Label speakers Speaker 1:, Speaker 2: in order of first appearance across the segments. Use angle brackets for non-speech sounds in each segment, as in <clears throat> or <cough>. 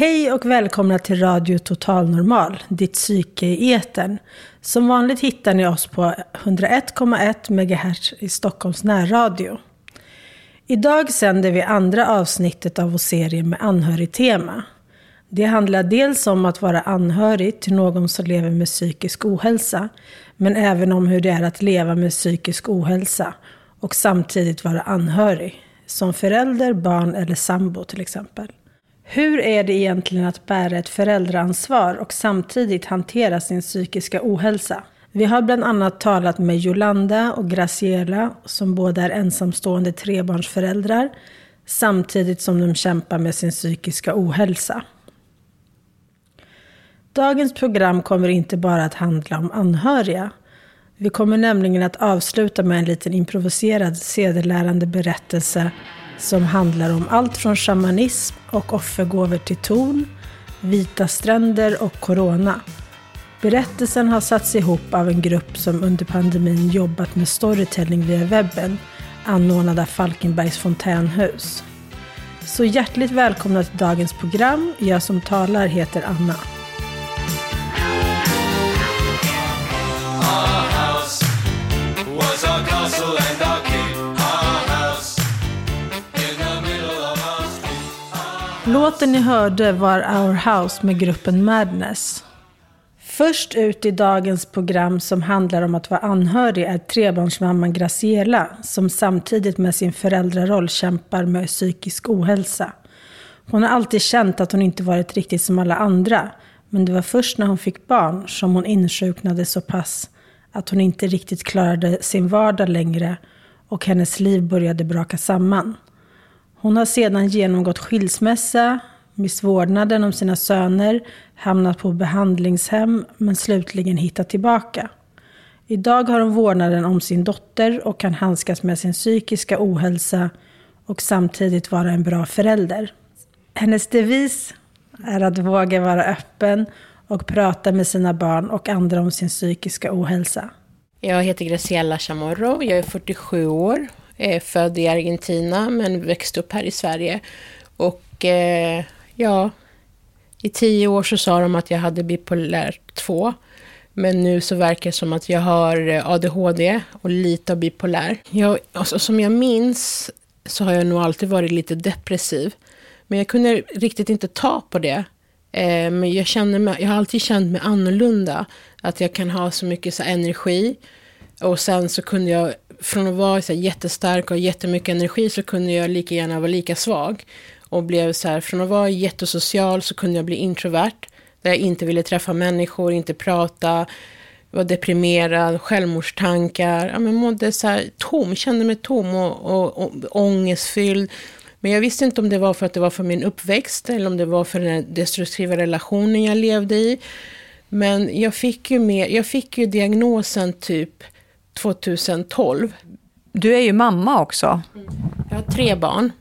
Speaker 1: Hej och välkomna till Radio Total Normal, ditt psyke i etern. Som vanligt hittar ni oss på 101,1 MHz i Stockholms närradio. Idag sänder vi andra avsnittet av vår serie med anhörigtema. Det handlar dels om att vara anhörig till någon som lever med psykisk ohälsa, men även om hur det är att leva med psykisk ohälsa och samtidigt vara anhörig, som förälder, barn eller sambo till exempel. Hur är det egentligen att bära ett föräldraansvar och samtidigt hantera sin psykiska ohälsa? Vi har bland annat talat med Jolanda och Graciela som båda är ensamstående trebarnsföräldrar samtidigt som de kämpar med sin psykiska ohälsa. Dagens program kommer inte bara att handla om anhöriga. Vi kommer nämligen att avsluta med en liten improviserad sedelärande berättelse som handlar om allt från shamanism och offergåvor till torn, vita stränder och corona. Berättelsen har satts ihop av en grupp som under pandemin jobbat med storytelling via webben, anordnad av Falkenbergs fontänhus. Så hjärtligt välkomna till dagens program. Jag som talar heter Anna. Låten ni hörde var Our House med gruppen Madness. Först ut i dagens program som handlar om att vara anhörig är trebarnsmamman Graciela som samtidigt med sin föräldraroll kämpar med psykisk ohälsa. Hon har alltid känt att hon inte varit riktigt som alla andra men det var först när hon fick barn som hon insjuknade så pass att hon inte riktigt klarade sin vardag längre och hennes liv började braka samman. Hon har sedan genomgått skilsmässa, mist vårdnaden om sina söner, hamnat på behandlingshem men slutligen hittat tillbaka. Idag har hon vårdnaden om sin dotter och kan handskas med sin psykiska ohälsa och samtidigt vara en bra förälder. Hennes devis är att våga vara öppen och prata med sina barn och andra om sin psykiska ohälsa.
Speaker 2: Jag heter Graciela Chamorro, jag är 47 år är född i Argentina men växte upp här i Sverige. Och eh, ja, i tio år så sa de att jag hade bipolär 2. Men nu så verkar det som att jag har eh, ADHD och lite av bipolär. Jag, alltså, som jag minns så har jag nog alltid varit lite depressiv. Men jag kunde riktigt inte ta på det. Eh, men jag, känner mig, jag har alltid känt mig annorlunda. Att jag kan ha så mycket så energi. Och sen så kunde jag från att vara så här, jättestark och jättemycket energi så kunde jag lika gärna vara lika svag. Och blev så här, från att vara jättesocial så kunde jag bli introvert. Där jag inte ville träffa människor, inte prata, var deprimerad, självmordstankar. Ja, men mådde så här tom, kände mig tom och, och, och ångestfylld. Men jag visste inte om det var för att det var för min uppväxt eller om det var för den destruktiva relationen jag levde i. Men jag fick ju, mer, jag fick ju diagnosen typ 2012.
Speaker 3: Du är ju mamma också.
Speaker 2: Jag har tre barn.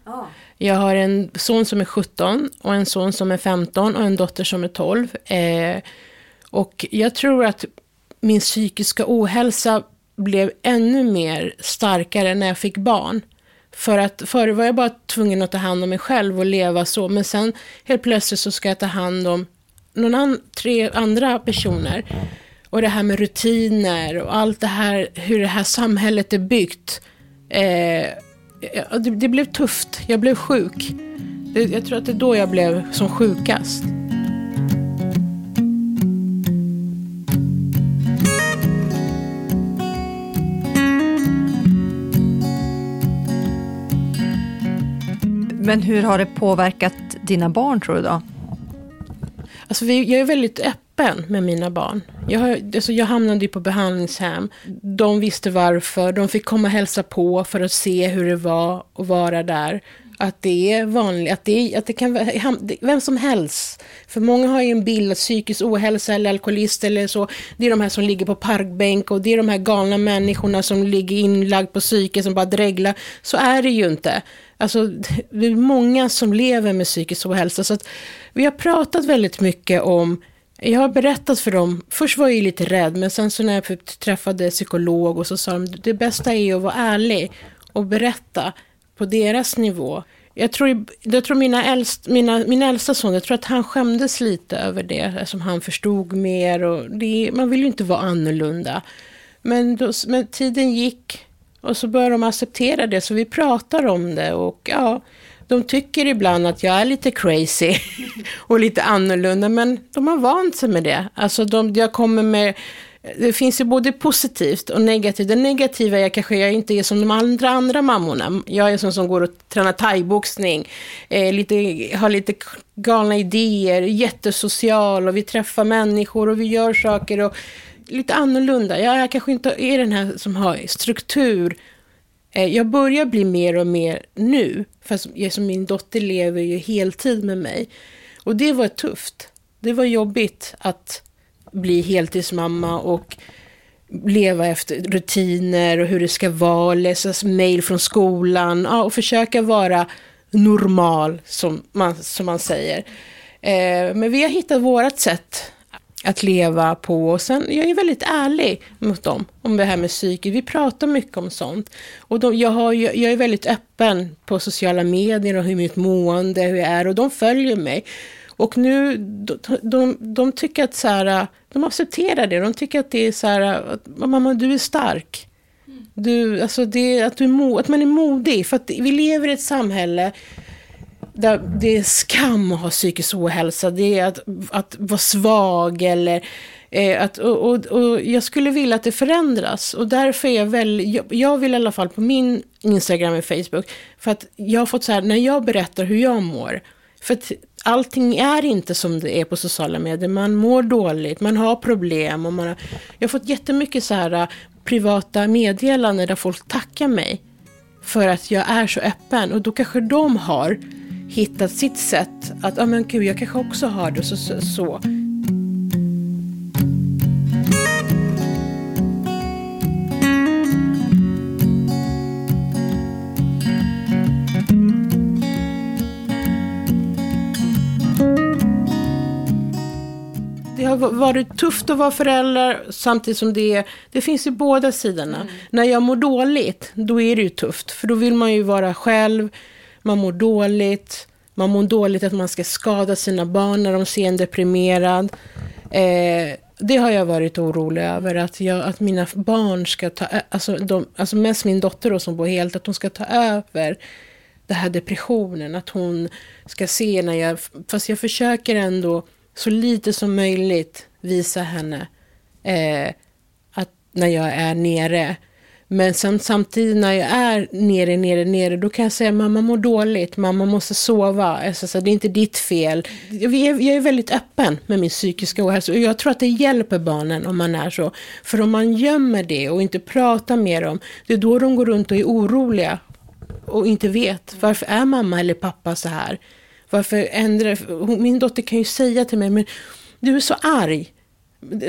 Speaker 2: Jag har en son som är 17 och en son som är 15 och en dotter som är 12. Eh, och jag tror att min psykiska ohälsa blev ännu mer starkare när jag fick barn. För att förr var jag bara tvungen att ta hand om mig själv och leva så, men sen helt plötsligt så ska jag ta hand om någon an tre andra personer. Och det här med rutiner och allt det här, hur det här samhället är byggt. Eh, det, det, blev tufft, jag blev sjuk. Det, jag tror att det är då jag blev som sjukast.
Speaker 3: Men hur har det påverkat dina barn tror du då?
Speaker 2: Alltså vi, jag är väldigt öppen med mina barn. Jag, alltså jag hamnade ju på behandlingshem. De visste varför. De fick komma och hälsa på för att se hur det var att vara där. att det är vanligt, att det, att det kan vara vem som helst. För många har ju en bild att psykisk ohälsa eller alkoholist eller så, det är de här som ligger på parkbänk och det är de här galna människorna som ligger inlagd på psyket, som bara dreglar. Så är det ju inte. Alltså, det är många som lever med psykisk ohälsa. Så att vi har pratat väldigt mycket om jag har berättat för dem, först var jag lite rädd, men sen så när jag typ träffade psykolog och så sa de, det bästa är att vara ärlig och berätta på deras nivå. Jag tror, jag tror mina äldst, mina, min äldsta son, jag tror att han skämdes lite över det, eftersom han förstod mer och det, man vill ju inte vara annorlunda. Men, då, men tiden gick och så började de acceptera det, så vi pratar om det och ja, de tycker ibland att jag är lite crazy <laughs> och lite annorlunda, men de har vant sig med det. Alltså de, jag kommer med det finns ju både positivt och negativt. Det negativa är kanske jag inte är som de andra, andra mammorna. Jag är sån som går och tränar thaiboxning, eh, lite, har lite galna idéer, jättesocial och vi träffar människor och vi gör saker och lite annorlunda. Jag är kanske inte är den här som har struktur. Eh, jag börjar bli mer och mer nu, fast som min dotter lever ju heltid med mig. Och det var tufft. Det var jobbigt att bli heltidsmamma och leva efter rutiner och hur det ska vara, läsa mejl från skolan ja, och försöka vara normal som man, som man säger. Eh, men vi har hittat vårt sätt att leva på och sen, jag är väldigt ärlig mot dem om det här med psyket. Vi pratar mycket om sånt. Och de, jag, har, jag är väldigt öppen på sociala medier och hur mitt mående hur jag är och de följer mig. Och nu, de, de, de tycker att så här, de accepterar det. De tycker att det är så här, mamma du är stark. Du, alltså det, att, du att man är modig. För att vi lever i ett samhälle där det är skam att ha psykisk ohälsa. Det är att, att vara svag eller eh, att, och, och, och, jag skulle vilja att det förändras. Och därför är jag väl, jag, jag, vill i alla fall på min Instagram och Facebook, för att jag har fått så här, när jag berättar hur jag mår, för att allting är inte som det är på sociala medier. Man mår dåligt, man har problem. Och man har, jag har fått jättemycket så här privata meddelanden där folk tackar mig för att jag är så öppen. Och då kanske de har hittat sitt sätt att, ja ah, men gud, jag kanske också har det. så. så, så. har varit tufft att vara förälder samtidigt som det är, det finns ju båda sidorna. Mm. När jag mår dåligt, då är det ju tufft. För då vill man ju vara själv, man mår dåligt, man mår dåligt att man ska skada sina barn när de ser en deprimerad. Eh, det har jag varit orolig över, att, jag, att mina barn ska ta, eh, alltså, de, alltså mest min dotter då, som bor helt, att hon ska ta över den här depressionen, att hon ska se när jag, fast jag försöker ändå så lite som möjligt visa henne eh, att när jag är nere. Men sen, samtidigt när jag är nere, nere, nere, då kan jag säga mamma mår dåligt, mamma måste sova. Alltså, det är inte ditt fel. Jag är, jag är väldigt öppen med min psykiska ohälsa och jag tror att det hjälper barnen om man är så. För om man gömmer det och inte pratar med dem, det är då de går runt och är oroliga och inte vet varför är mamma eller pappa så här. Varför ändrar... Min dotter kan ju säga till mig, men du är så arg.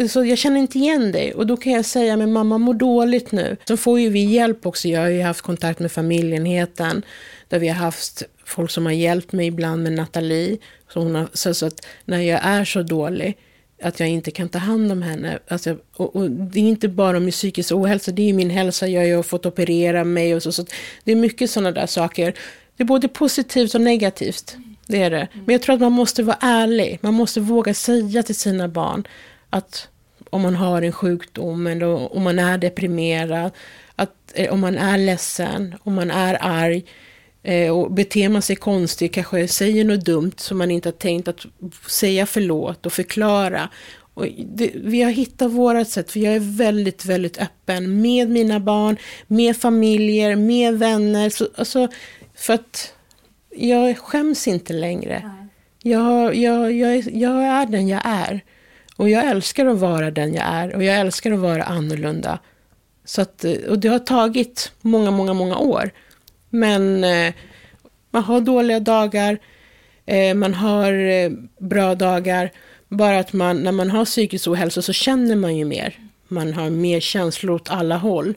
Speaker 2: Så jag känner inte igen dig. Och då kan jag säga, men mamma mår dåligt nu. Sen får ju vi hjälp också. Jag har ju haft kontakt med familjenheten. Där vi har haft folk som har hjälpt mig ibland med Nathalie. Så, hon har, så, så att när jag är så dålig att jag inte kan ta hand om henne. Alltså, och, och det är inte bara min psykisk ohälsa, det är min hälsa. Jag har fått operera mig och så. så det är mycket sådana där saker. Det är både positivt och negativt. Det är det. Men jag tror att man måste vara ärlig. Man måste våga säga till sina barn att om man har en sjukdom eller om man är deprimerad, att, eh, om man är ledsen, om man är arg eh, och beter man sig konstigt, kanske säger något dumt som man inte har tänkt, att säga förlåt och förklara. Och det, vi har hittat vårt sätt, för jag är väldigt, väldigt öppen med mina barn, med familjer, med vänner. Så, alltså, för att jag skäms inte längre. Jag, jag, jag, jag är den jag är. Och jag älskar att vara den jag är. Och jag älskar att vara annorlunda. Så att, eh, och det har tagit många, många, många år. Men eh, Man har dåliga dagar, eh, man har eh, bra dagar. Bara att man, när man har psykisk ohälsa så känner man ju mer. Man har mer känslor åt alla håll.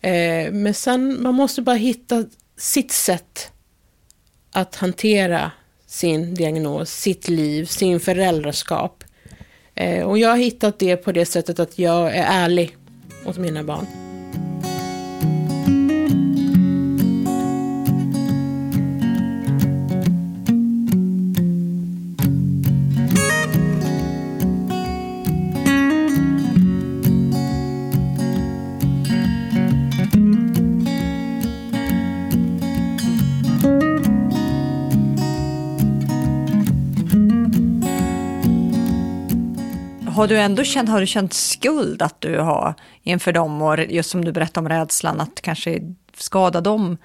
Speaker 2: Eh, men sen, man måste bara hitta sitt sätt att hantera sin diagnos, sitt liv, sin föräldraskap. Eh, och jag har hittat det på det sättet att jag är ärlig mot mina barn.
Speaker 3: Har du ändå känt, har du känt skuld att du har inför dem och just som du berättade om rädslan att kanske skada dem?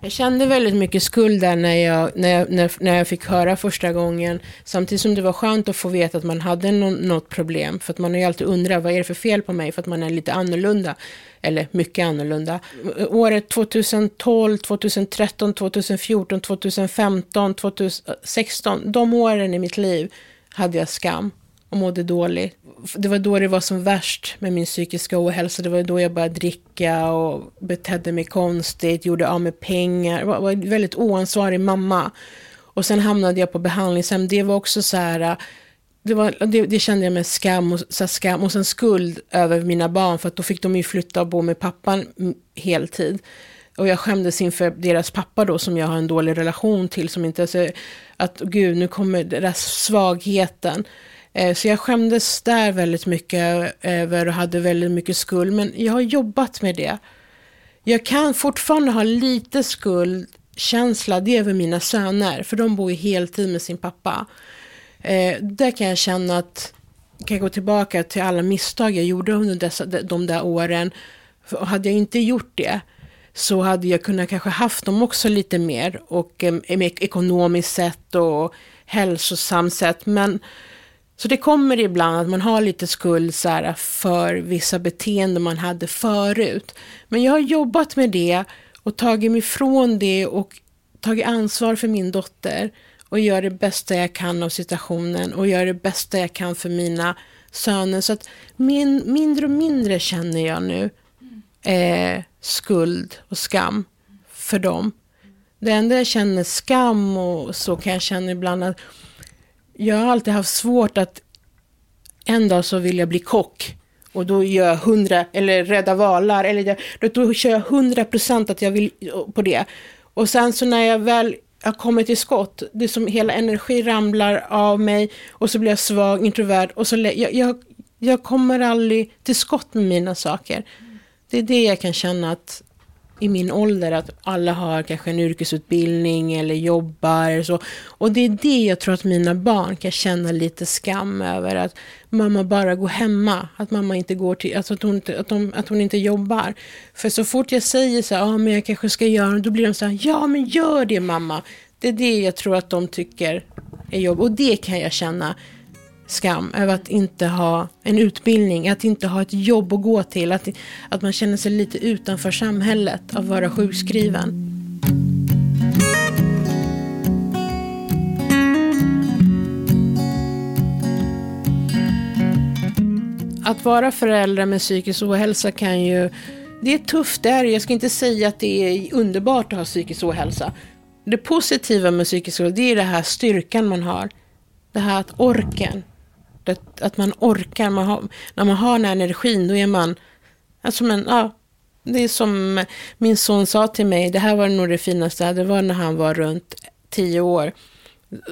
Speaker 2: Jag kände väldigt mycket skuld där när jag, när, jag, när, när jag fick höra första gången. Samtidigt som det var skönt att få veta att man hade no, något problem. För att man har ju alltid undrat vad är det för fel på mig för att man är lite annorlunda. Eller mycket annorlunda. Året 2012, 2013, 2014, 2015, 2016. De åren i mitt liv hade jag skam och mådde dåligt. Det var då det var som värst med min psykiska ohälsa. Det var då jag började dricka och betedde mig konstigt, gjorde av med pengar. Jag var en väldigt oansvarig mamma. Och sen hamnade jag på behandlingshem. Det var också så här, det, var, det, det kände jag med skam och, så skam och sen skuld över mina barn. För att då fick de ju flytta och bo med pappan heltid. Och jag skämdes inför deras pappa då som jag har en dålig relation till. Som inte, alltså, att gud nu kommer deras svagheten. Eh, så jag skämdes där väldigt mycket över och hade väldigt mycket skuld. Men jag har jobbat med det. Jag kan fortfarande ha lite skuldkänsla, det är över mina söner. För de bor ju heltid med sin pappa. Eh, där kan jag känna att, kan jag gå tillbaka till alla misstag jag gjorde under dessa, de där åren. För hade jag inte gjort det så hade jag kunnat kanske haft dem också lite mer. Och eh, e-, ekonomiskt sett och hälsosamt sett. Men så det kommer ibland att man har lite skuld så här, för vissa beteenden man hade förut. Men jag har jobbat med det och tagit mig ifrån det och tagit ansvar för min dotter och gör det bästa jag kan av situationen och gör det bästa jag kan för mina söner. Så att min, mindre och mindre känner jag nu eh, skuld och skam för dem. Det enda jag känner skam och så kan jag känna ibland att jag har alltid haft svårt att en dag så vill jag bli kock och då gör jag hundra, eller rädda valar, eller då, då kör jag hundra procent att jag vill eh, på det. Och sen så när jag väl har kommit till skott, det är som hela energi ramlar av mig och så blir jag svag, introvert och så jag, jag, jag kommer aldrig till skott med mina saker. Det är det jag kan känna att i min ålder att alla har kanske en yrkesutbildning eller jobbar eller så. Och det är det jag tror att mina barn kan känna lite skam över. Att mamma bara går hemma. Att mamma inte går till, alltså att hon inte, att, de, att hon inte jobbar. För så fort jag säger så här, ja men jag kanske ska göra då blir de så här, ja men gör det mamma. Det är det jag tror att de tycker är jobb. Och det kan jag känna skam över att inte ha en utbildning, att inte ha ett jobb att gå till, att, att man känner sig lite utanför samhället av att vara sjukskriven. Att vara förälder med psykisk ohälsa kan ju, det är tufft, det är Jag ska inte säga att det är underbart att ha psykisk ohälsa. Det positiva med psykisk ohälsa, det är den här styrkan man har. Det här att orken, att, att man orkar. Man har, när man har den här energin, då är man... Alltså men, ja, det är som min son sa till mig, det här var nog det finaste, det var när han var runt tio år.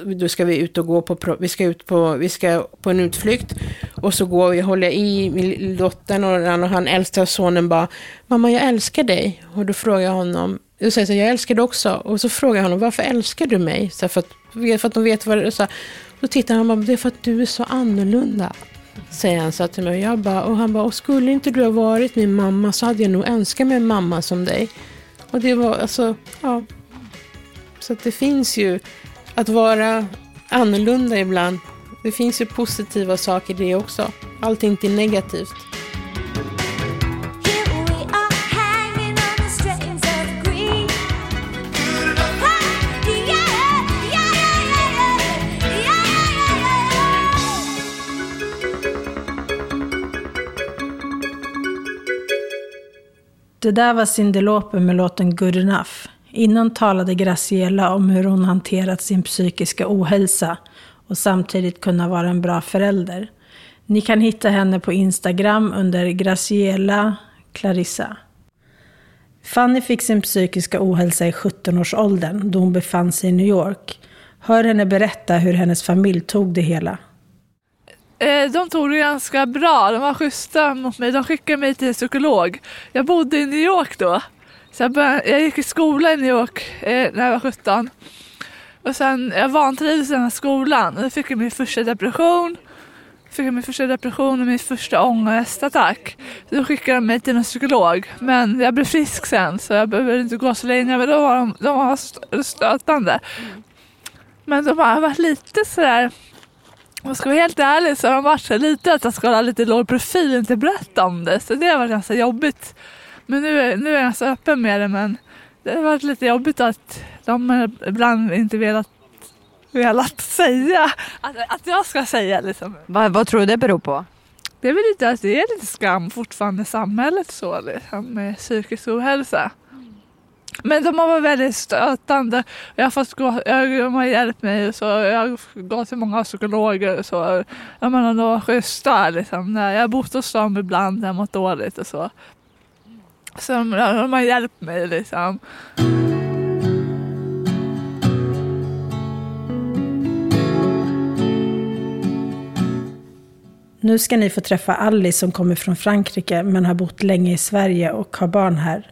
Speaker 2: Då ska vi ut och gå på, vi ska ut på, vi ska på en utflykt. Och så går vi, håller jag i min dottern och han äldsta sonen bara, mamma jag älskar dig. Och då frågar jag honom, jag säger så jag älskar dig också. Och så frågar jag honom, varför älskar du mig? Så för, att, för att de vet vad det är. Då tittar han och bara, det är för att du är så annorlunda. Säger han så till mig. Jag bara, och han bara, och skulle inte du ha varit min mamma så hade jag nog önskat mig en mamma som dig. Och det var alltså, ja. Så att det finns ju, att vara annorlunda ibland. Det finns ju positiva saker i det också. Allt är inte negativt.
Speaker 1: Det där var Cyndi Lauper med låten Good Enough. Innan talade Graciela om hur hon hanterat sin psykiska ohälsa och samtidigt kunna vara en bra förälder. Ni kan hitta henne på Instagram under Graciela Clarissa. Fanny fick sin psykiska ohälsa i 17-årsåldern då hon befann sig i New York. Hör henne berätta hur hennes familj tog det hela.
Speaker 4: Eh, de tog det ganska bra, de var schyssta mot mig. De skickade mig till en psykolog. Jag bodde i New York då. Så jag, började, jag gick i skola i New York eh, när jag var 17. Och sen, jag vantrivdes i den här skolan. Då fick jag min första depression. Fick jag min första depression och min första ångestattack. Då skickade de mig till en psykolog. Men jag blev frisk sen så jag behövde inte gå så länge. Men då var de, de var stötande. Men de har varit lite sådär om jag ska vara helt ärlig så har de varit så lite att jag ska hålla lite låg profil och inte berätta om det. Så det har varit ganska jobbigt. Men nu, nu är jag ganska öppen med det men det har varit lite jobbigt att de ibland inte velat, velat säga att, att jag ska säga. Liksom.
Speaker 3: Vad, vad tror du det beror på?
Speaker 4: Det är väl lite att det är lite skam fortfarande i samhället så liksom, med psykisk ohälsa. Men de har varit väldigt stötande. Jag har fått gå, jag, de har hjälpt mig. Så jag har gått till många psykologer. Så, jag menar, de var schyssta. Liksom. Jag har bott hos dem ibland när jag mått dåligt och så. Så de, de har hjälpt mig liksom.
Speaker 1: Nu ska ni få träffa Alice som kommer från Frankrike men har bott länge i Sverige och har barn här.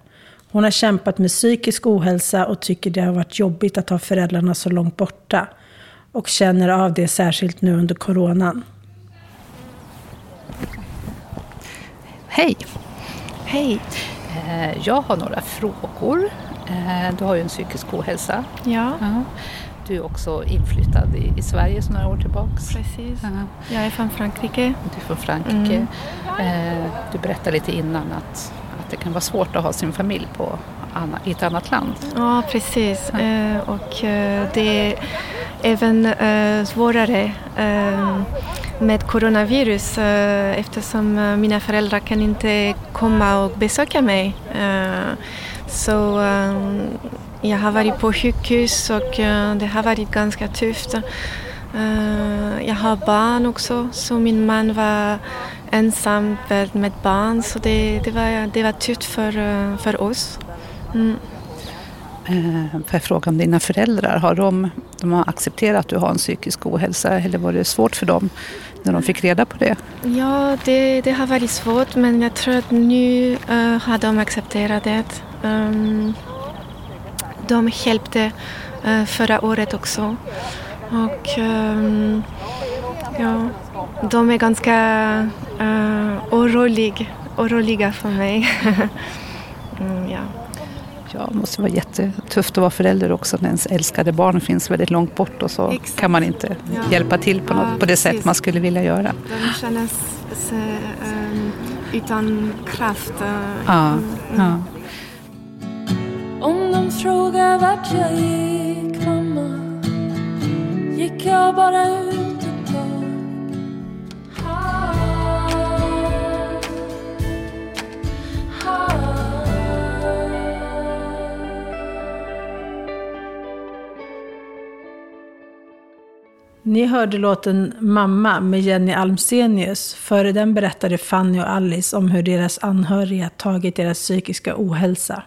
Speaker 1: Hon har kämpat med psykisk ohälsa och tycker det har varit jobbigt att ha föräldrarna så långt borta. Och känner av det särskilt nu under coronan.
Speaker 5: Hej!
Speaker 6: Hej!
Speaker 5: Eh, jag har några frågor. Eh, du har ju en psykisk ohälsa.
Speaker 6: Ja.
Speaker 5: Du är också inflyttad i, Sverige så några år tillbaks.
Speaker 6: Precis. Jag är från Frankrike.
Speaker 5: Du är från Frankrike. Mm. Eh, du berättade lite innan att det kan vara svårt att ha sin familj på, i ett annat land.
Speaker 6: Ja, precis. Ja. Eh, och eh, det är även eh, svårare med coronavirus eftersom mina föräldrar kan inte komma och besöka mig. Så jag har varit på sjukhus och det har varit ganska tufft. Jag har barn också, så min man var ensam med barn så det, det, var, det var tufft för, för oss. Mm.
Speaker 5: Eh, får jag fråga om dina föräldrar, har de, de har accepterat att du har en psykisk ohälsa eller var det svårt för dem när de fick reda på det?
Speaker 6: Ja, det, det har varit svårt men jag tror att nu uh, har de accepterat det. Um, de hjälpte uh, förra året också. Och um, ja, de är ganska uh, orolig, oroliga för mig. <laughs> mm, ja.
Speaker 5: Ja, det måste vara jättetufft att vara förälder också när ens älskade barn finns väldigt långt bort och så Exakt. kan man inte ja. hjälpa till på, något, ja, på det sätt man skulle vilja göra.
Speaker 6: De känner sig um, utan kraft.
Speaker 5: Ja, mm, ja. Mm.
Speaker 7: Om de frågar vart jag gick mamma gick jag bara ut
Speaker 1: Ni hörde låten Mamma med Jenny Almsenius. Före den berättade Fanny och Alice om hur deras anhöriga tagit deras psykiska ohälsa.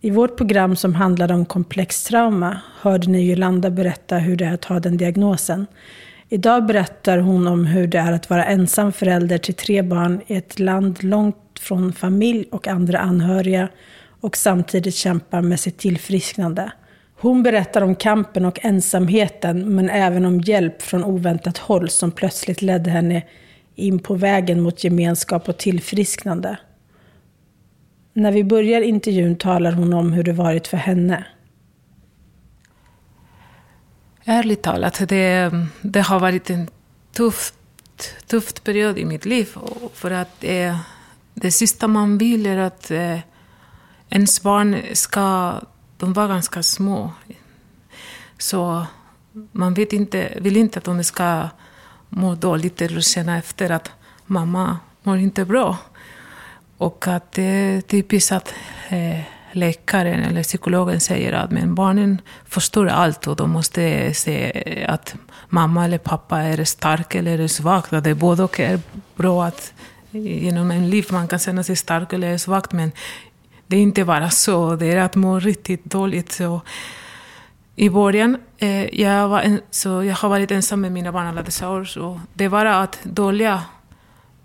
Speaker 1: I vårt program som handlade om komplext trauma hörde ni Jolanda berätta hur det är att ha den diagnosen. Idag berättar hon om hur det är att vara ensam förälder till tre barn i ett land långt från familj och andra anhöriga och samtidigt kämpa med sitt tillfrisknande. Hon berättar om kampen och ensamheten, men även om hjälp från oväntat håll som plötsligt ledde henne in på vägen mot gemenskap och tillfrisknande. När vi börjar intervjun talar hon om hur det varit för henne.
Speaker 8: Ärligt talat, det, det har varit en tuff tufft period i mitt liv. För att eh, det sista man vill är att eh, ens barn ska de var ganska små. Så man vet inte, vill inte att de ska må dåligt eller känna efter att mamma mår inte bra. Och att det är typiskt att eh, läkaren eller psykologen säger att men barnen förstår allt och de måste se att mamma eller pappa är stark eller är svag. Att det både och är bra att genom en liv man kan känna sig stark eller svag. Men det är inte bara så, det är att må riktigt dåligt. Så I början, eh, jag, var en, så jag har varit ensam med mina barn alla dessa år. Så det var att dölja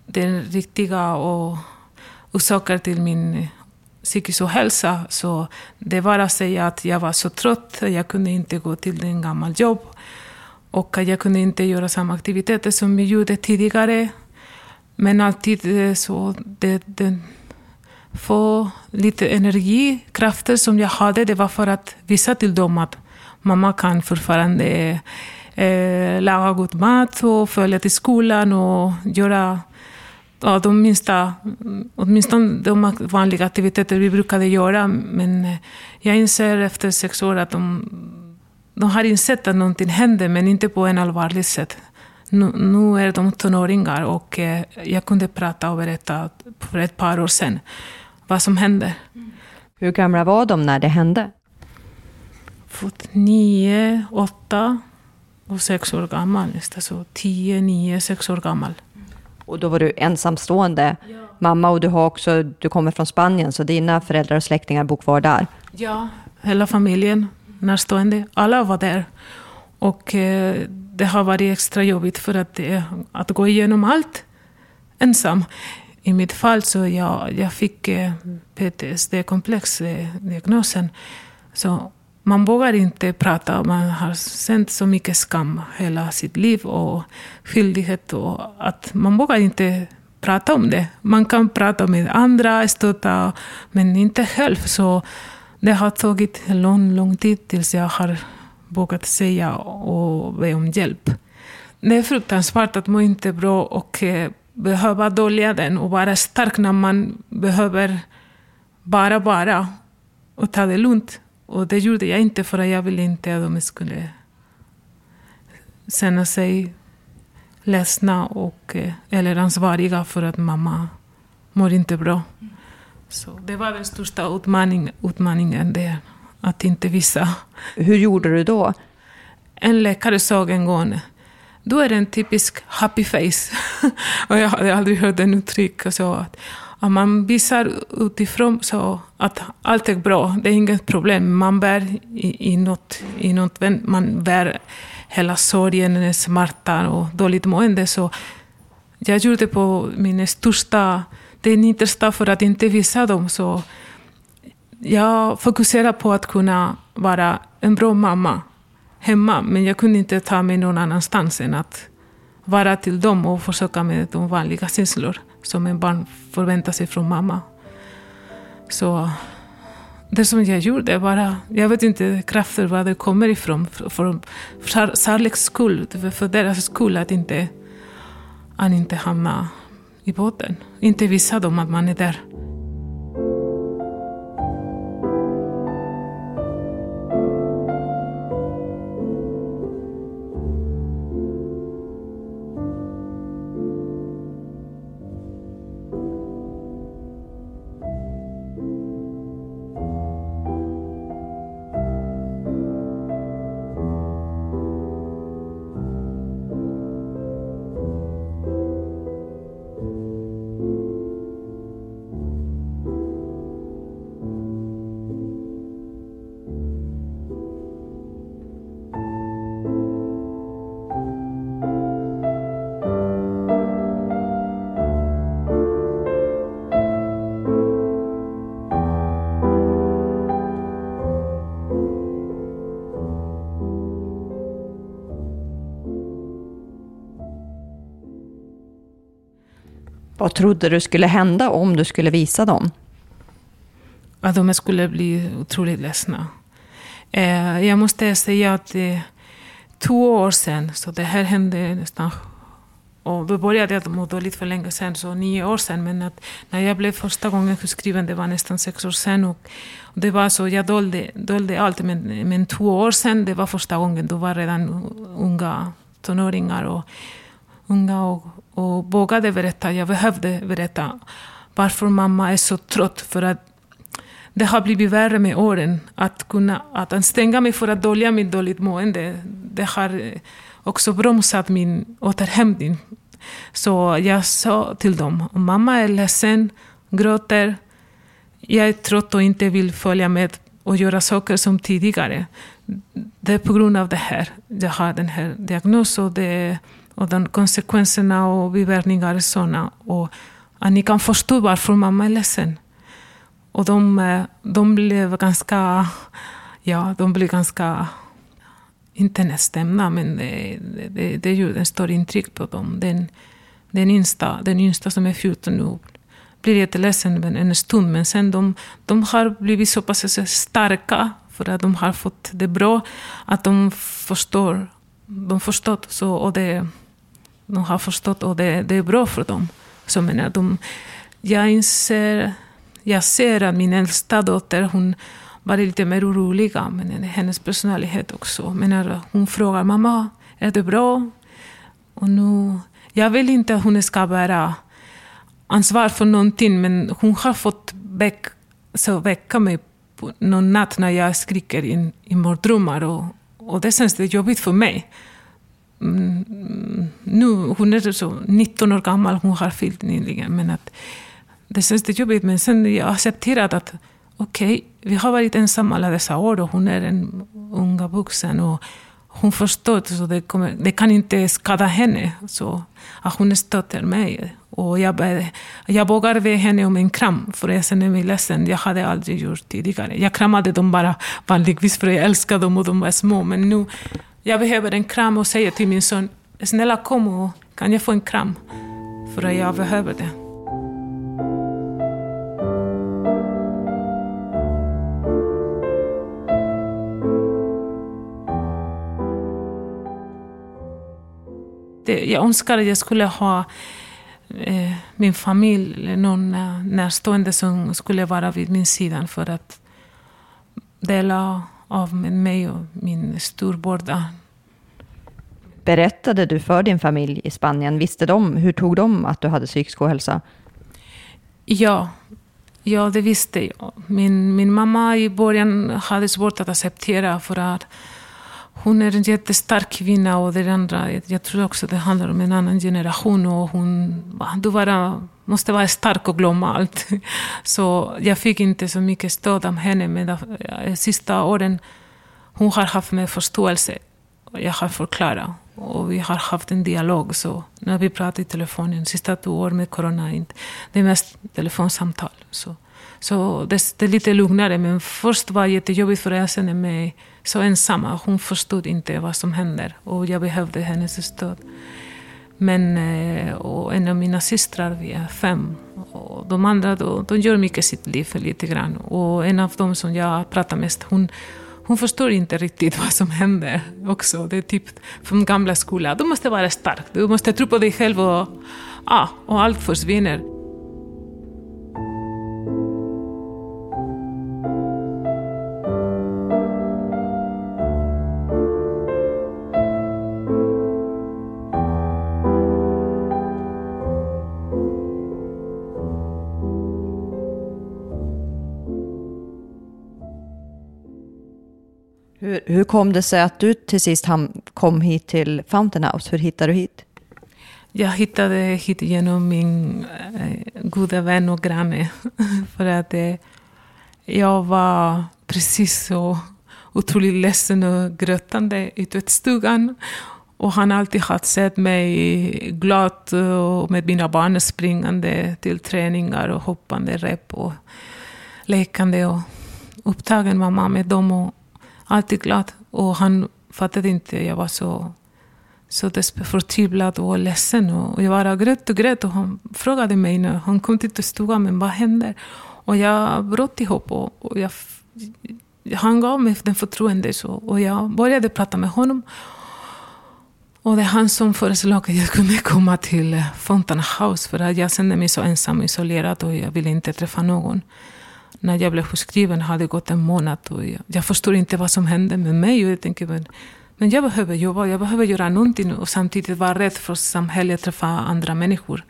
Speaker 8: den riktiga och orsaker till min psykisk ohälsa. Så det var att säga att jag var så trött, jag kunde inte gå till den gamla jobb. Och att jag kunde inte göra samma aktiviteter som jag gjorde tidigare. Men alltid eh, så, det, det, få lite energi, krafter som jag hade, det var för att visa till dem att mamma kan fortfarande eh, laga god mat och följa till skolan och göra ja, de minsta, åtminstone de vanliga aktiviteter vi brukade göra. Men eh, jag inser efter sex år att de, de har insett att någonting händer, men inte på en allvarligt sätt. Nu, nu är de tonåringar och eh, jag kunde prata och berätta för ett par år sedan vad som händer.
Speaker 3: Hur gamla var de när det hände?
Speaker 8: Nio, åtta och sex år gammal. Så tio, nio, sex år gammal.
Speaker 3: Och då var du ensamstående ja. mamma och du, har också, du kommer från Spanien, så dina föräldrar och släktingar bor kvar där?
Speaker 8: Ja, hela familjen, närstående, alla var där. Och eh, det har varit extra jobbigt för att, eh, att gå igenom allt ensam. I mitt fall så jag, jag fick eh, PTSD-komplex-diagnosen. Så man vågar inte prata. Man har känt så mycket skam hela sitt liv och skyldighet. Och att man vågar inte prata om det. Man kan prata med andra, stötta, men inte själv. Så det har tagit lång, lång tid tills jag har vågat säga och be om hjälp. Det är fruktansvärt att må inte bra och eh, behöva dölja den och vara stark när man behöver bara vara och ta det lugnt. Och det gjorde jag inte för att jag ville inte att de skulle känna sig ledsna och, eh, eller ansvariga för att mamma mår inte bra. Så det var den största utmaning, utmaningen där, att inte visa.
Speaker 3: Hur gjorde du då?
Speaker 8: En läkare sa en gång du är en typisk happy face. <laughs> och jag hade aldrig hört den uttryck. Så att, att man visar utifrån så att allt är bra, det är inget problem. Man bär i, i, något, i något, man bär hela sorgen, smärtan och dåligt mående. Så jag gjorde på min största, det yttersta för att inte visa dem. Så jag fokuserar på att kunna vara en bra mamma hemma, men jag kunde inte ta mig någon annanstans än att vara till dem och försöka med de vanliga känslor som en barn förväntar sig från mamma. Så det som jag gjorde bara, jag vet inte krafter var det kommer ifrån, för, för skull, för deras skull, att inte, att inte hamna i båten. Inte visa dem att man är där.
Speaker 3: Vad trodde du skulle hända om du skulle visa dem?
Speaker 8: Att de skulle bli otroligt ledsna. Eh, jag måste säga att det är två år sedan, så det här hände nästan och då började jag må dåligt för länge sedan, så nio år sedan. Men att när jag blev första gången sjukskriven, det var nästan sex år sedan. Och, och det var så, jag dolde, dolde allt. Men, men två år sedan, det var första gången, då var redan unga tonåringar och unga och, och vågade berätta. Jag behövde berätta. varför mamma är så trött. För att det har blivit värre med åren. Att kunna att anstränga mig för att dölja mitt dåligt mående, det har eh, också bromsat min återhämtning. Så jag sa till dem, mamma är ledsen, gråter, jag är trött och inte vill följa med och göra saker som tidigare. Det är på grund av det här jag har den här diagnosen och, det, och de konsekvenserna och biverkningar är sådana. Och att ni kan förstå varför mamma är ledsen. Och de, eh, de blev ganska, ja, de blev ganska, inte nedstämda, men det, det, det gjorde en stor intryck på dem. Den, den, yngsta, den yngsta som är 14 nu blir jätteledsen en stund, men sen de, de har blivit så pass starka för att de har fått det bra, att de förstår, de förstått så, och det, de har förstått och det, det är bra för dem. Så menar, de, jag inser jag ser att min äldsta dotter, hon var lite mer orolig, men hennes personlighet också. Men när hon frågar mamma, är det bra? Och nu, jag vill inte att hon ska bära ansvar för någonting, men hon har fått väck, så väcka mig någon natt när jag skriker i, i mardrömmar. Och, och det känns det jobbigt för mig. Mm, nu, hon är så 19 år gammal, hon har fyllt nyligen. Men att det känns det jobbigt, men sen jag accepterat att okej, okay, vi har varit ensamma alla dessa år och hon är en unga vuxen och hon förstår så det, kommer, det kan inte skada henne. Så att hon stöter mig. Och jag, jag vågar be henne om en kram, för jag känner mig ledsen. Jag hade aldrig gjort tidigare. Jag kramade dem bara vanligtvis för jag älskade dem och de var små. Men nu jag behöver en kram och säger till min son, snälla kom och kan jag få en kram? För jag behöver det. det, jag önskar att jag skulle ha eh, min familj, någon närstående som skulle vara vid min sida för att dela av med mig och min storbörda.
Speaker 3: Berättade du för din familj i Spanien? Visste de, hur tog de att du hade psykisk ohälsa?
Speaker 8: Ja, ja det visste jag. Min, min mamma i början hade svårt att acceptera för att hon är en jättestark kvinna och det andra, jag tror också det handlar om en annan generation och hon, du bara måste vara stark och glömma allt. <laughs> Så jag fick inte så mycket stöd av henne, men de eh, sista åren hon har haft mer förståelse. Jag har förklarat och vi har haft en dialog. Så när vi pratar i telefon, de sista två åren med corona, det är mest telefonsamtal. Så, så det, det är lite lugnare, men först var det jättejobbigt för jag kände mig så ensam. Hon förstod inte vad som händer och jag behövde hennes stöd. Men eh, och en av mina systrar, vi är fem. Och de andra de, de gör mycket sitt liv lite grann. Och en av dem som jag pratar mest, hon, hon förstår inte riktigt vad som händer också. Det är typ från gamla skolan. Du måste vara stark, du måste tro på dig själv och, ah, och allt försvinner.
Speaker 3: Hur, kom det sig att du till sist kom hit till Fountain House? Hur hittade du hit?
Speaker 8: Jag hittade hit genom min eh, goda vän och granne. <laughs> För att eh, jag var precis så otroligt ledsen och grötande i tvättstugan. Och han alltid har sett mig glad och med mina barn springande till träningar och hoppande rep och lekande och upptagen mamma med dem. Och alltid glad. Och han fattade inte. Jag var så, så förtvivlad och ledsen. Och jag bara grät och grät. Och han frågade mig när han kom till stugan, men vad händer? Och jag bröt ihop. Och, och jag, han gav mig den förtroende. Så, och jag började prata med honom. Och det är han som föreslog att jag kunde komma till Fountain House. För att jag kände mig så ensam och isolerad och jag ville inte träffa någon när jag blev sjukskriven hade det gått en månad och jag, jag förstod inte vad som hände med mig. Och jag tänkte, men, men jag behöver jobba, jag behöver göra någonting och samtidigt vara rädd för samhället, träffa andra människor.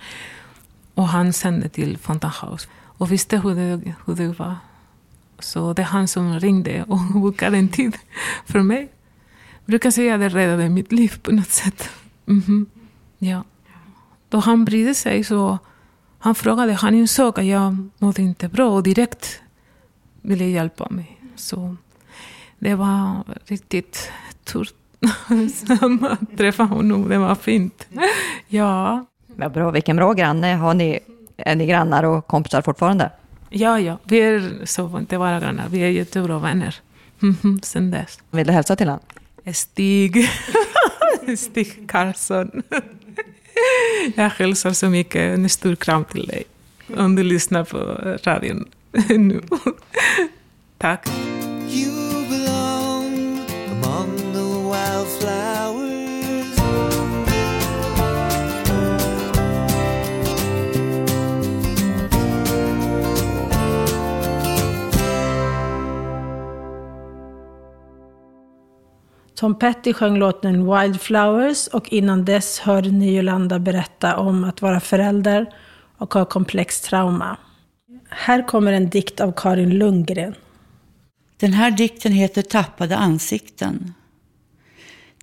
Speaker 8: Och han sände till Fountain House och visste hur det, hur det var. Så det är han som ringde och <laughs> bokade en tid för mig. Jag brukar säga att det räddade mitt liv på något sätt. Mm -hmm. Ja. Då han brydde sig så han frågade, han insåg att jag mådde inte bra och direkt ville hjälpa mig. Så det var riktigt tur <laughs> att träffa honom. Det var fint. Ja.
Speaker 3: Vad bra, vilken bra granne. Har ni, är ni grannar och kompisar fortfarande?
Speaker 8: Ja, ja. Vi är så, inte bara grannar, vi är jättebra vänner. Mm sen dess.
Speaker 3: Vill du hälsa till honom?
Speaker 8: Stig. <laughs> Stig Karlsson. Jag hälsar så mycket. En stor kram till dig. Om du lyssnar på radion <laughs> nu. Tack.
Speaker 1: Tom Petty sjöng låten Wildflowers och innan dess hörde ni Jolanda berätta om att vara förälder och ha komplext trauma. Här kommer en dikt av Karin Lundgren.
Speaker 9: Den här dikten heter Tappade ansikten.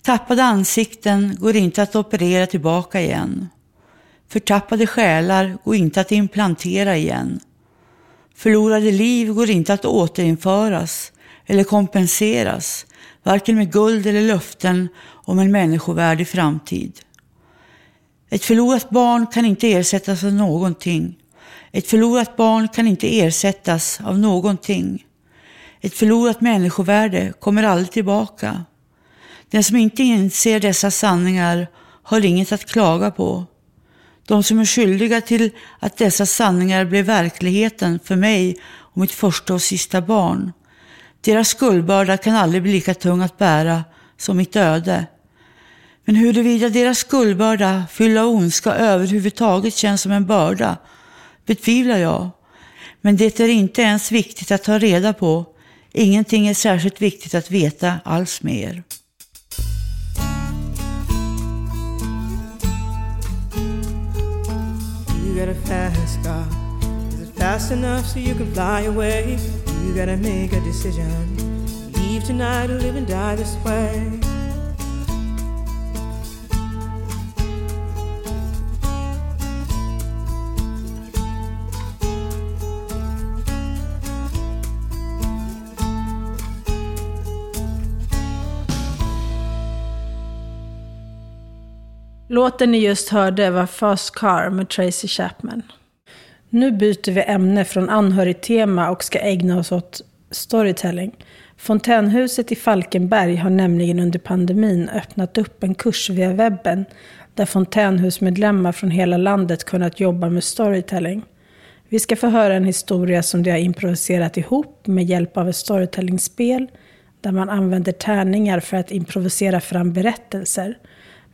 Speaker 9: Tappade ansikten går inte att operera tillbaka igen. Förtappade själar går inte att implantera igen. Förlorade liv går inte att återinföras eller kompenseras varken med guld eller löften om en människovärdig framtid. Ett förlorat barn kan inte ersättas av någonting. Ett förlorat barn kan inte ersättas av någonting. Ett förlorat människovärde kommer aldrig tillbaka. Den som inte inser dessa sanningar har inget att klaga på. De som är skyldiga till att dessa sanningar blev verkligheten för mig och mitt första och sista barn deras skuldbörda kan aldrig bli lika tung att bära som mitt öde. Men huruvida deras skuldbörda, fylld av ondska, överhuvudtaget känns som en börda betvivlar jag. Men det är inte ens viktigt att ta reda på. Ingenting är särskilt viktigt att veta alls mer. You got a fast car. Is it fast enough so you can fly away? You gotta make a decision. Leave tonight or live and die this way.
Speaker 1: Låten ni just hörde var Fast Car med Tracy Chapman. Nu byter vi ämne från anhörigtema och ska ägna oss åt storytelling. Fontänhuset i Falkenberg har nämligen under pandemin öppnat upp en kurs via webben där fontänhusmedlemmar från hela landet kunnat jobba med storytelling. Vi ska få höra en historia som de har improviserat ihop med hjälp av ett storytellingspel där man använder tärningar för att improvisera fram berättelser.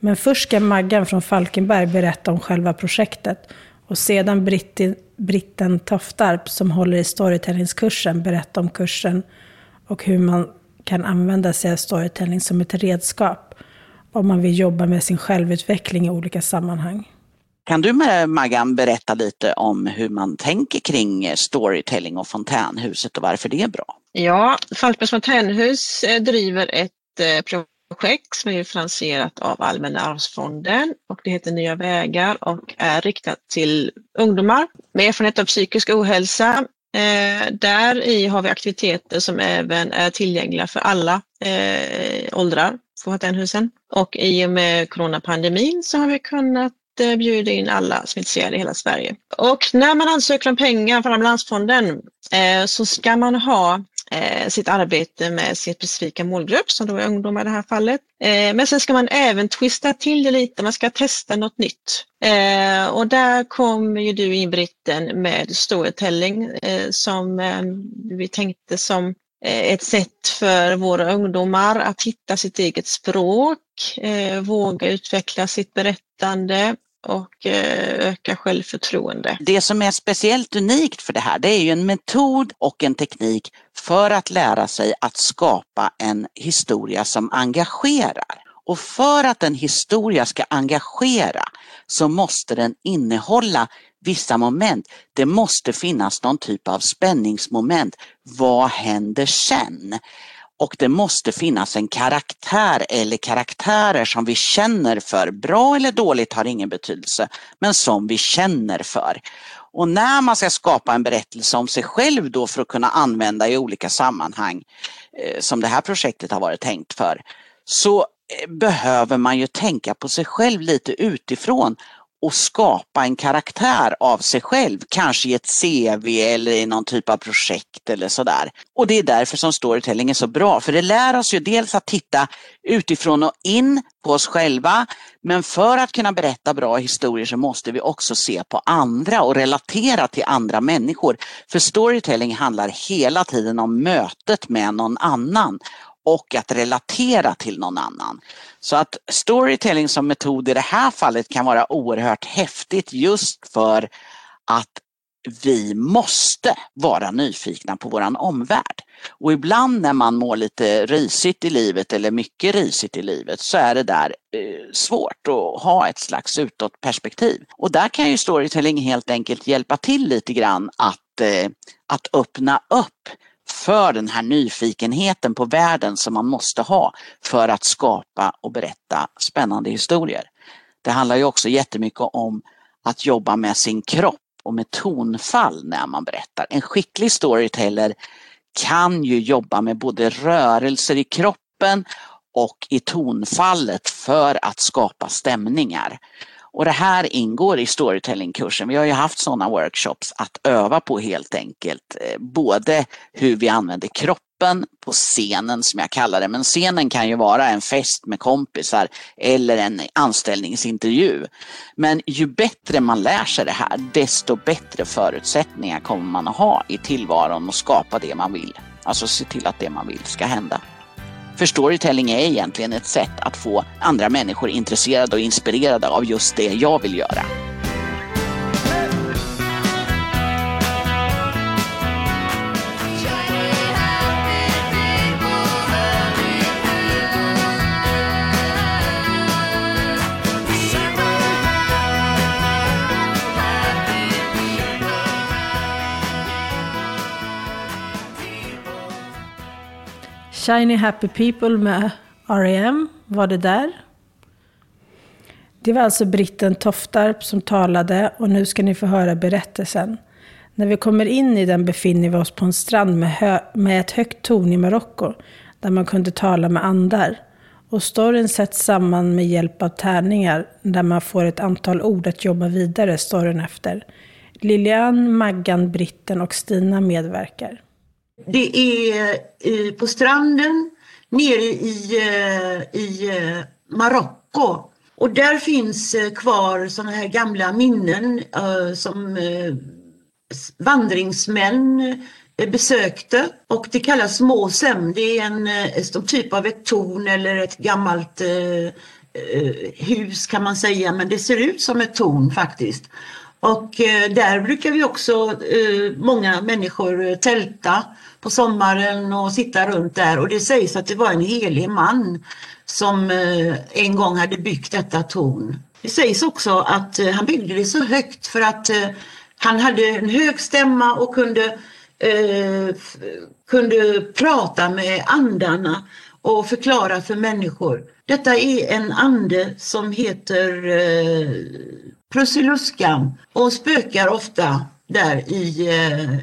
Speaker 1: Men först ska Maggan från Falkenberg berätta om själva projektet och sedan Britti, Britten Toftarp som håller i storytellingskursen berätta om kursen och hur man kan använda sig av storytelling som ett redskap om man vill jobba med sin självutveckling i olika sammanhang.
Speaker 10: Kan du med Maggan berätta lite om hur man tänker kring storytelling och fontänhuset och varför det är bra?
Speaker 11: Ja, Falkenbergs fontänhus eh, driver ett eh, projekt som är finansierat av Allmänna arvsfonden och det heter Nya vägar och är riktat till ungdomar med erfarenhet av psykisk ohälsa. Eh, där i har vi aktiviteter som även är tillgängliga för alla eh, åldrar på Hotellhusen. Och i och med coronapandemin så har vi kunnat eh, bjuda in alla som är intresserade i hela Sverige. Och när man ansöker om pengar från Ambulansfonden eh, så ska man ha Eh, sitt arbete med sin specifika målgrupp som då är ungdomar i det här fallet. Eh, men sen ska man även twista till det lite, man ska testa något nytt. Eh, och där kommer ju du in Britten med storytelling eh, som eh, vi tänkte som eh, ett sätt för våra ungdomar att hitta sitt eget språk, eh, våga utveckla sitt berättande och eh, öka självförtroende.
Speaker 10: Det som är speciellt unikt för det här, det är ju en metod och en teknik för att lära sig att skapa en historia som engagerar. Och för att en historia ska engagera så måste den innehålla vissa moment. Det måste finnas någon typ av spänningsmoment. Vad händer sen? Och det måste finnas en karaktär eller karaktärer som vi känner för. Bra eller dåligt har ingen betydelse, men som vi känner för. Och när man ska skapa en berättelse om sig själv då för att kunna använda i olika sammanhang eh, som det här projektet har varit tänkt för, så eh, behöver man ju tänka på sig själv lite utifrån och skapa en karaktär av sig själv, kanske i ett CV eller i någon typ av projekt eller sådär. Och det är därför som storytelling är så bra, för det lär oss ju dels att titta utifrån och in på oss själva, men för att kunna berätta bra historier så måste vi också se på andra och relatera till andra människor. För storytelling handlar hela tiden om mötet med någon annan och att relatera till någon annan. Så att storytelling som metod i det här fallet kan vara oerhört häftigt just för att vi måste vara nyfikna på våran omvärld. Och ibland när man mår lite risigt i livet eller mycket risigt i livet så är det där eh, svårt att ha ett slags utåtperspektiv. Och där kan ju storytelling helt enkelt hjälpa till lite grann att, eh, att öppna upp för den här nyfikenheten på världen som man måste ha för att skapa och berätta spännande historier. Det handlar ju också jättemycket om att jobba med sin kropp och med tonfall när man berättar. En skicklig storyteller kan ju jobba med både rörelser i kroppen och i tonfallet för att skapa stämningar. Och det här ingår i storytellingkursen. Vi har ju haft sådana workshops att öva på helt enkelt. Eh, både hur vi använder kroppen på scenen som jag kallar det, men scenen kan ju vara en fest med kompisar eller en anställningsintervju. Men ju bättre man lär sig det här, desto bättre förutsättningar kommer man att ha i tillvaron och skapa det man vill. Alltså se till att det man vill ska hända. För storytelling är egentligen ett sätt att få andra människor intresserade och inspirerade av just det jag vill göra.
Speaker 1: Shiny Happy People med R.E.M. var det där. Det var alltså britten Toftarp som talade och nu ska ni få höra berättelsen. När vi kommer in i den befinner vi oss på en strand med, med ett högt torn i Marocko där man kunde tala med andar. Och storyn sätts samman med hjälp av tärningar där man får ett antal ord att jobba vidare storyn efter. Lilian, Maggan, Britten och Stina medverkar.
Speaker 12: Det är eh, på stranden nere i, eh, i eh, Marocko. Och där finns kvar sådana här gamla minnen som vandringsmän besökte och det kallas Måsem. Det är en, en typ av ett torn eller ett gammalt hus kan man säga men det ser ut som ett torn faktiskt. Och eh, där brukar vi också, eh, många människor eh, tälta på sommaren och sitta runt där och det sägs att det var en helig man som en gång hade byggt detta torn. Det sägs också att han byggde det så högt för att han hade en hög stämma och kunde, eh, kunde prata med andarna och förklara för människor. Detta är en ande som heter eh, Prussiluskan och spökar ofta där i,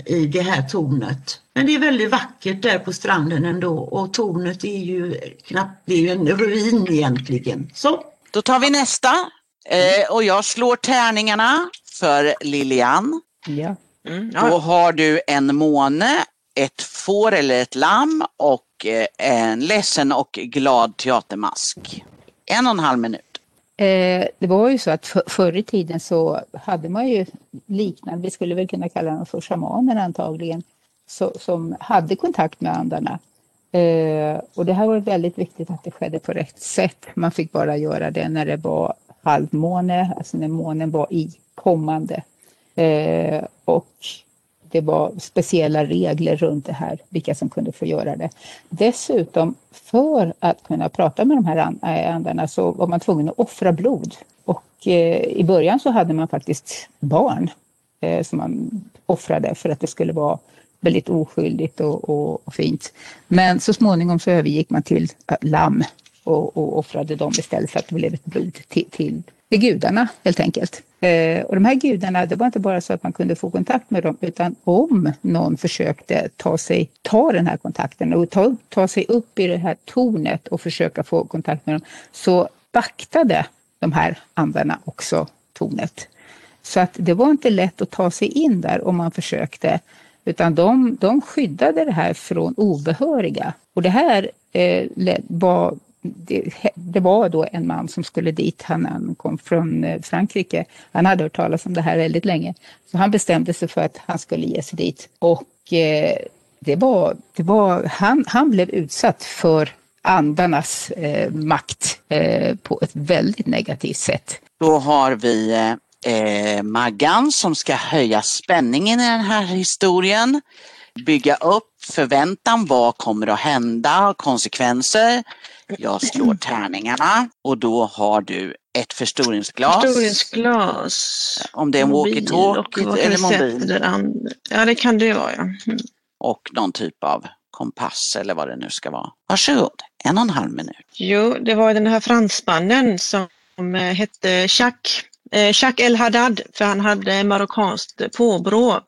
Speaker 12: i det här tornet. Men det är väldigt vackert där på stranden ändå och tornet är ju knappt, det är ju en ruin egentligen. Så.
Speaker 10: Då tar vi nästa eh, och jag slår tärningarna för Lilian.
Speaker 5: Ja.
Speaker 10: Mm, ja. Då har du en måne, ett får eller ett lamm och eh, en ledsen och glad teatermask. En och en halv minut.
Speaker 5: Eh, det var ju så att för, förr i tiden så hade man ju liknande, vi skulle väl kunna kalla dem för shamaner antagligen, så, som hade kontakt med andarna. Eh, och det här var väldigt viktigt att det skedde på rätt sätt. Man fick bara göra det när det var halvmåne, alltså när månen var i kommande. Eh, och det var speciella regler runt det här, vilka som kunde få göra det. Dessutom, för att kunna prata med de här eh, andarna så var man tvungen att offra blod. Och eh, i början så hade man faktiskt barn eh, som man offrade för att det skulle vara väldigt oskyldigt och, och, och, fint. Men så småningom så övergick man till lamm och, och offrade dem istället för att det blev ett blod till, till, med gudarna helt enkelt. Eh, och de här gudarna, det var inte bara så att man kunde få kontakt med dem, utan om någon försökte ta, sig, ta den här kontakten och ta, ta sig upp i det här tornet och försöka få kontakt med dem, så vaktade de här andarna också tornet. Så att det var inte lätt att ta sig in där om man försökte. Utan de, de skyddade det här från obehöriga. Och det här eh, var det, det, var då en man som skulle dit, han, han kom från eh, Frankrike. Han hade hört talas om det här väldigt länge. Så han bestämde sig för att han skulle ge sig dit. Och eh, det var, det var, han, han blev utsatt för andarnas eh, makt eh, på ett väldigt negativt sätt.
Speaker 10: Då har vi eh, eh Maggan som ska höja spänningen i den här historien, bygga upp förväntan, vad kommer att hända, konsekvenser. Jag slår <clears throat> tärningarna och då har du ett förstoringsglas.
Speaker 11: Förstoringsglas.
Speaker 10: Om det är en walkie-talkie eller mobil.
Speaker 11: Ja, det kan det vara. Ja. Mm.
Speaker 10: Och någon typ av kompass eller vad det nu ska vara. Varsågod, en och en halv minut.
Speaker 11: Jo, det var den här fransmannen som hette Jacques eh, Jacques El Haddad, för han hade marockanskt påbrå.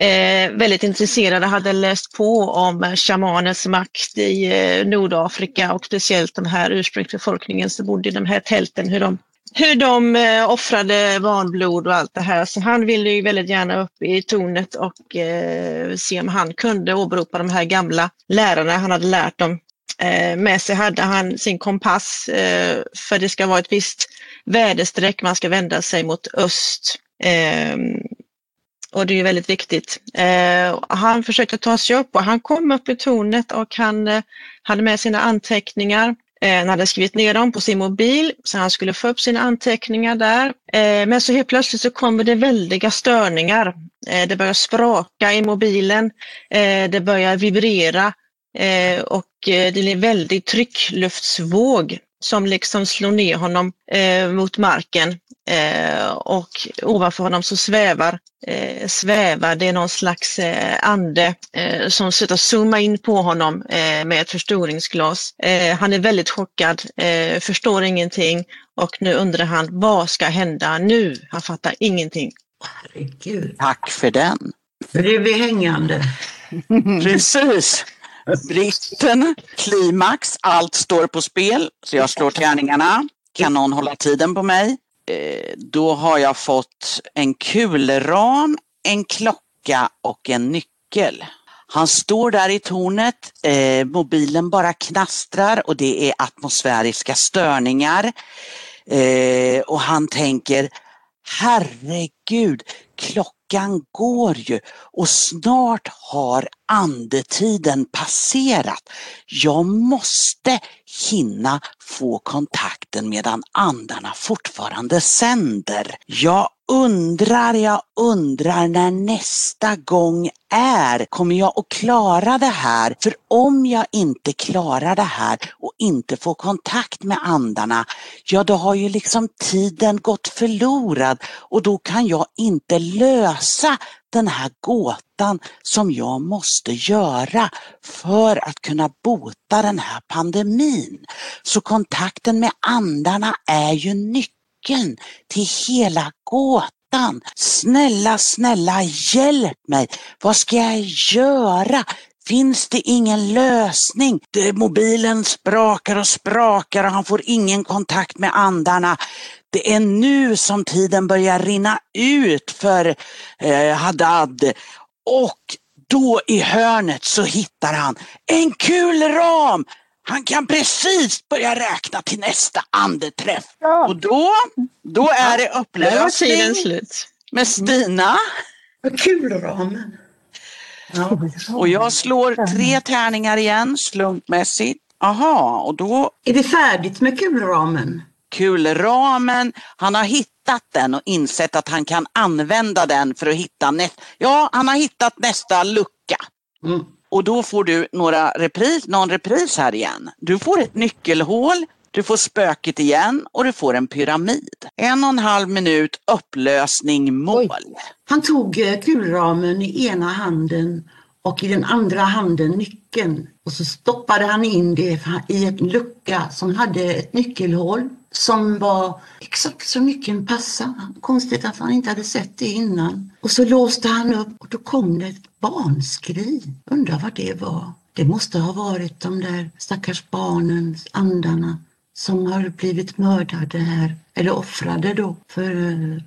Speaker 11: Eh, väldigt intresserade hade läst på om shamanens makt i eh, Nordafrika och speciellt den här ursprungsbefolkningen som bodde i de här tälten, hur de, hur de eh, offrade barnblod och allt det här. Så han ville ju väldigt gärna upp i tornet och eh, se om han kunde åberopa de här gamla lärarna han hade lärt dem Eh, med sig hade han sin kompass eh, för det ska vara ett visst väderstreck, man ska vända sig mot öst. Eh, och det är ju väldigt viktigt. Eh, han försökte ta sig upp och han kom upp i tornet och han eh, hade med sina anteckningar. Eh, han hade skrivit ner dem på sin mobil så han skulle få upp sina anteckningar där. Eh, men så helt plötsligt så kommer det väldiga störningar. Det börjar spraka i mobilen, det börjar vibrera Eh, och det är en väldig tryckluftsvåg som liksom slår ner honom eh, mot marken eh, och ovanför honom så svävar, eh, svävar det är någon slags eh, ande eh, som sätter zooma in på honom med ett förstoringsglas. han är väldigt chockad, förstår ingenting och nu undrar han vad ska hända nu? Han fattar ingenting.
Speaker 12: Herregud.
Speaker 10: Tack för den.
Speaker 12: Blev vi hängande? <laughs>
Speaker 10: Precis. Britten, klimax, allt står på spel. Så jag slår tärningarna. Kan någon hålla tiden på mig? Eh, då har jag fått en kulram, en klocka och en nyckel. Han står där i tornet, eh, mobilen bara knastrar och det är atmosfäriska störningar. Eh, och han tänker, herregud, klockan Veckan går ju och snart har andetiden passerat. Jag måste hinna få kontakten medan andarna fortfarande sänder. Jag undrar, jag undrar när nästa gång är. Kommer jag att klara det här? För om jag inte klarar det här och inte får kontakt med andarna, ja då har ju liksom tiden gått förlorad och då kan jag inte lösa den här gåtan som jag måste göra för att kunna bota den här pandemin. Så kontakten med andarna är ju nyckeln till hela gåtan. Snälla, snälla hjälp mig. Vad ska jag göra? Finns det ingen lösning? Det, mobilen sprakar och sprakar och han får ingen kontakt med andarna. Det är nu som tiden börjar rinna ut för eh, Haddad och då i hörnet så hittar han en kulram. Han kan precis börja räkna till nästa andeträff. Ja. Och då, då är det upplösning med Stina.
Speaker 12: Kulramen.
Speaker 10: Ja. Och jag slår tre tärningar igen slumpmässigt. Aha, och då...
Speaker 12: Är det färdigt med kulramen?
Speaker 10: kulramen. Han har hittat hittat den och insett att han kan använda den för att hitta nästa, ja han har hittat nästa lucka.
Speaker 12: Mm.
Speaker 10: Och då får du några repris, någon repris här igen. Du får ett nyckelhål, du får spöket igen och du får en pyramid. En och en halv minut upplösning mål.
Speaker 12: Han tog eh, kulramen i ena handen och i den andra handen nyckeln. Och så stoppade han in det i en lucka som hade ett nyckelhål som var exakt så nyckeln passade. Konstigt att han inte hade sett det innan. Och så låste han upp och då kom det ett barnskri. Undrar vad det var. Det måste ha varit de där stackars barnen, andarna som har blivit mördade här, eller offrade då för,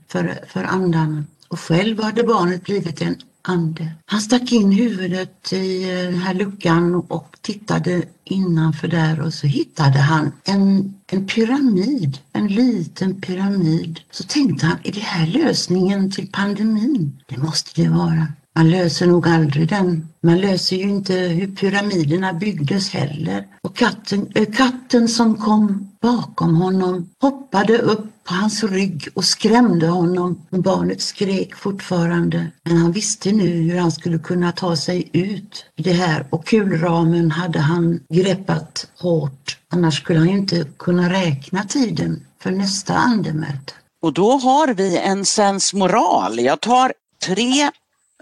Speaker 12: för, för andarna. Och själv hade barnet blivit en ande. Han stack in huvudet i eh, den här luckan och tittade innanför där och så hittade han en, en pyramid, en liten pyramid. Så tänkte han, är det här lösningen till pandemin? Det måste det vara. Man löser nog aldrig den. Man löser ju inte hur pyramiderna byggdes heller. Och katten, äh, katten som kom bakom honom hoppade upp på hans rygg och skrämde honom. Barnet skrek fortfarande. Men han visste nu hur han skulle kunna ta sig ut i det här och kulramen hade han greppat hårt. Annars skulle han ju inte kunna räkna tiden för nästa andemöte.
Speaker 10: Och då har vi en sensmoral. Jag tar tre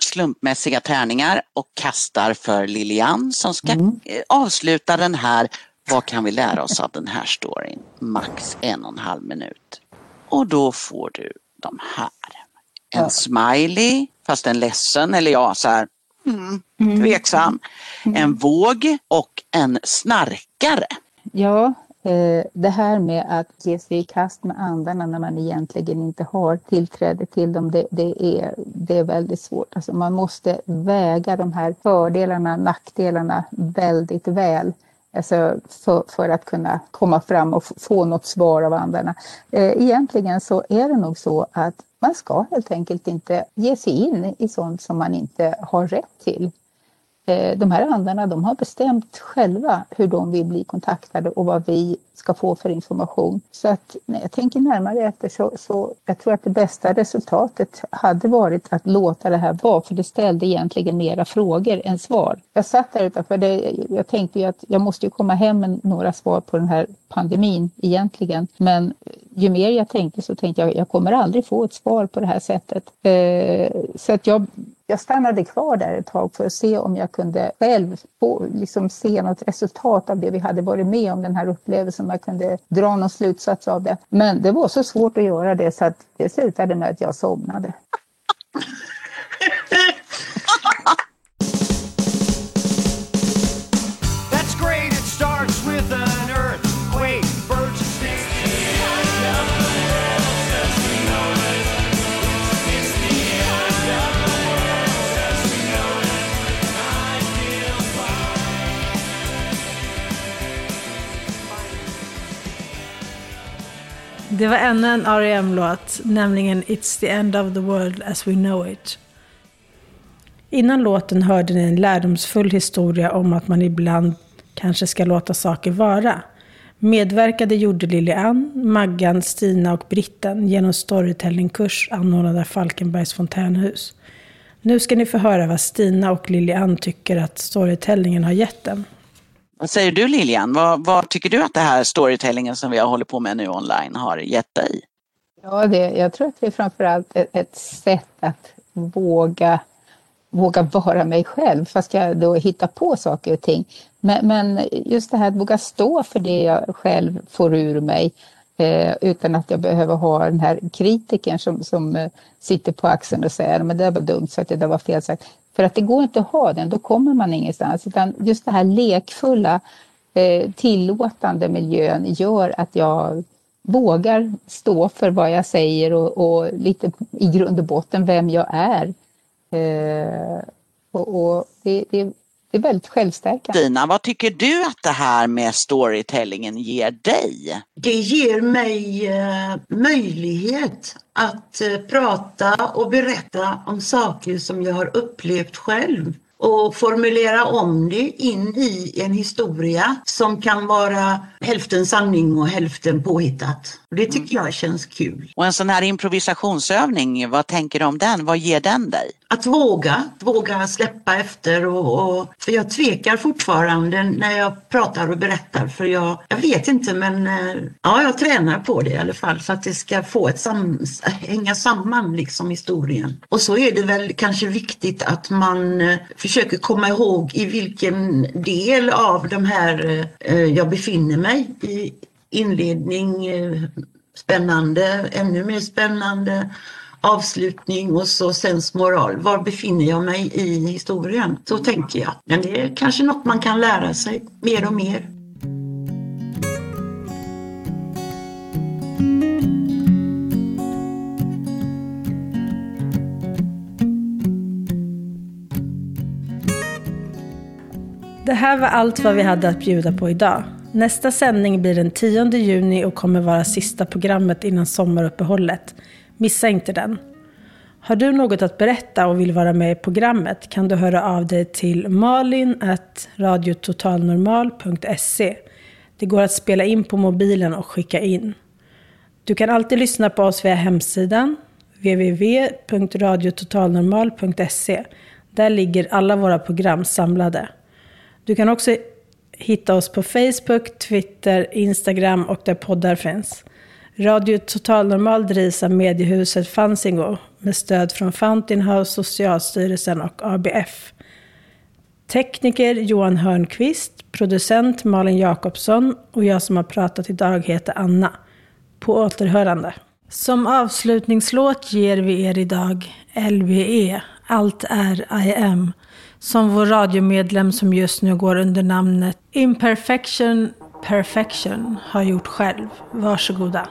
Speaker 10: slumpmässiga tärningar och kastar för Lilian som ska
Speaker 12: Mm.
Speaker 10: eh, avsluta den här Vad kan vi lära oss av den här storyn? Max en och en halv minut. Och då får du de här. En
Speaker 5: Ja.
Speaker 10: smiley, fast en ledsen eller ja, så här mm, tveksam. En våg och en snarkare.
Speaker 5: Ja, Eh, det här med att ge sig i kast med andarna när man egentligen inte har tillträde till dem, det, det, är, det är väldigt svårt. Alltså man måste väga de här fördelarna, nackdelarna väldigt väl. Alltså för, för att kunna komma fram och få något svar av andarna. Eh, egentligen så är det nog så att man ska helt enkelt inte ge sig in i sånt som man inte har rätt till. Eh, de här andarna de har bestämt själva hur de vill bli kontaktade och vad vi ska få för information. Så att när jag tänker närmare efter så, så jag tror att det bästa resultatet hade varit att låta det här vara, för det ställde egentligen mera frågor än svar. Jag satt där utanför, det, jag tänkte ju att jag måste ju komma hem med några svar på den här pandemin egentligen. Men ju mer jag tänkte så tänkte jag, jag kommer aldrig få ett svar på det här sättet. Eh, så att jag jag stannade kvar där ett tag för att se om jag kunde själv få, liksom se något resultat av det vi hade varit med om, den här upplevelsen, om jag kunde dra någon slutsats av det. Men det var så svårt att göra det så att det slutade med att jag somnade. <laughs>
Speaker 1: Det var ännu en R.E.M-låt, nämligen It's the end of the world as we know it. Innan låten hörde ni en lärdomsfull historia om att man ibland kanske ska låta saker vara. Medverkade gjorde Lilian, Maggan, Stina och Britten genom storytellingkurs anordnad av Falkenbergs fontänhus. Nu ska ni få höra vad Stina och Lilian tycker att storytellingen har gett dem.
Speaker 10: Vad säger du Lilian? Vad, vad tycker du att det här storytellingen som vi har hållit på med nu online har gett dig?
Speaker 5: Ja, det, jag tror att det är framförallt ett, ett sätt att våga, våga vara mig själv, fast jag då hittar på saker och ting. Men, men just det här att våga stå för det jag själv får ur mig, eh, utan att jag behöver ha den här kritiken som, som eh, sitter på axeln och säger men det var dumt sagt, det där var fel sagt. För att det går inte att ha den, då kommer man ingenstans. Utan just det här lekfulla, eh, tillåtande miljön gör att jag vågar stå för vad jag säger och, och lite i grund och botten vem jag är. Eh, och, och det, det, det är väldigt självstärkande.
Speaker 10: Stina, vad tycker du att det här med storytellingen ger dig?
Speaker 12: Det ger mig eh, möjlighet att eh, prata och berätta om saker som jag har upplevt själv och formulera om det in i en historia som kan vara hälften sanning och hälften påhittat. Det tycker jag känns kul.
Speaker 10: Och en sån här improvisationsövning, vad tänker du om den? Vad ger den dig?
Speaker 12: Att våga, våga släppa efter och, och för jag tvekar fortfarande när jag pratar och berättar för jag, jag vet inte men eh, ja, jag tränar på det i alla fall så att det ska få ett sam, hänga samman liksom historien. Och så är det väl kanske viktigt att man eh, försöker komma ihåg i vilken del av de här eh, jag befinner mig i inledning, eh, spännande, ännu mer spännande avslutning och så sensmoral. Var befinner jag mig i historien? Så tänker jag. Men det är kanske något man kan lära sig mer och mer.
Speaker 1: Det här var allt vad vi hade att bjuda på idag. Nästa sändning blir den 10 juni och kommer vara sista programmet innan sommaruppehållet. Missa inte den. Har du något att berätta och vill vara med i programmet kan du höra av dig till malin.radiototalnormal.se Det går att spela in på mobilen och skicka in. Du kan alltid lyssna på oss via hemsidan www.radiototalnormal.se. Där ligger alla våra program samlade. Du kan också hitta oss på Facebook, Twitter, Instagram och där poddar finns. Radio Total Normal drivs av mediehuset Fanzingo med stöd från Fountain House, Socialstyrelsen och ABF. Tekniker Johan Hörnqvist, producent Malin Jakobsson och jag som har pratat idag heter Anna. På återhörande. Som avslutningslåt ger vi er idag LVE, Allt är I am, som vår radiomedlem som just nu går under namnet Imperfection Perfection har gjort själv. Varsågoda.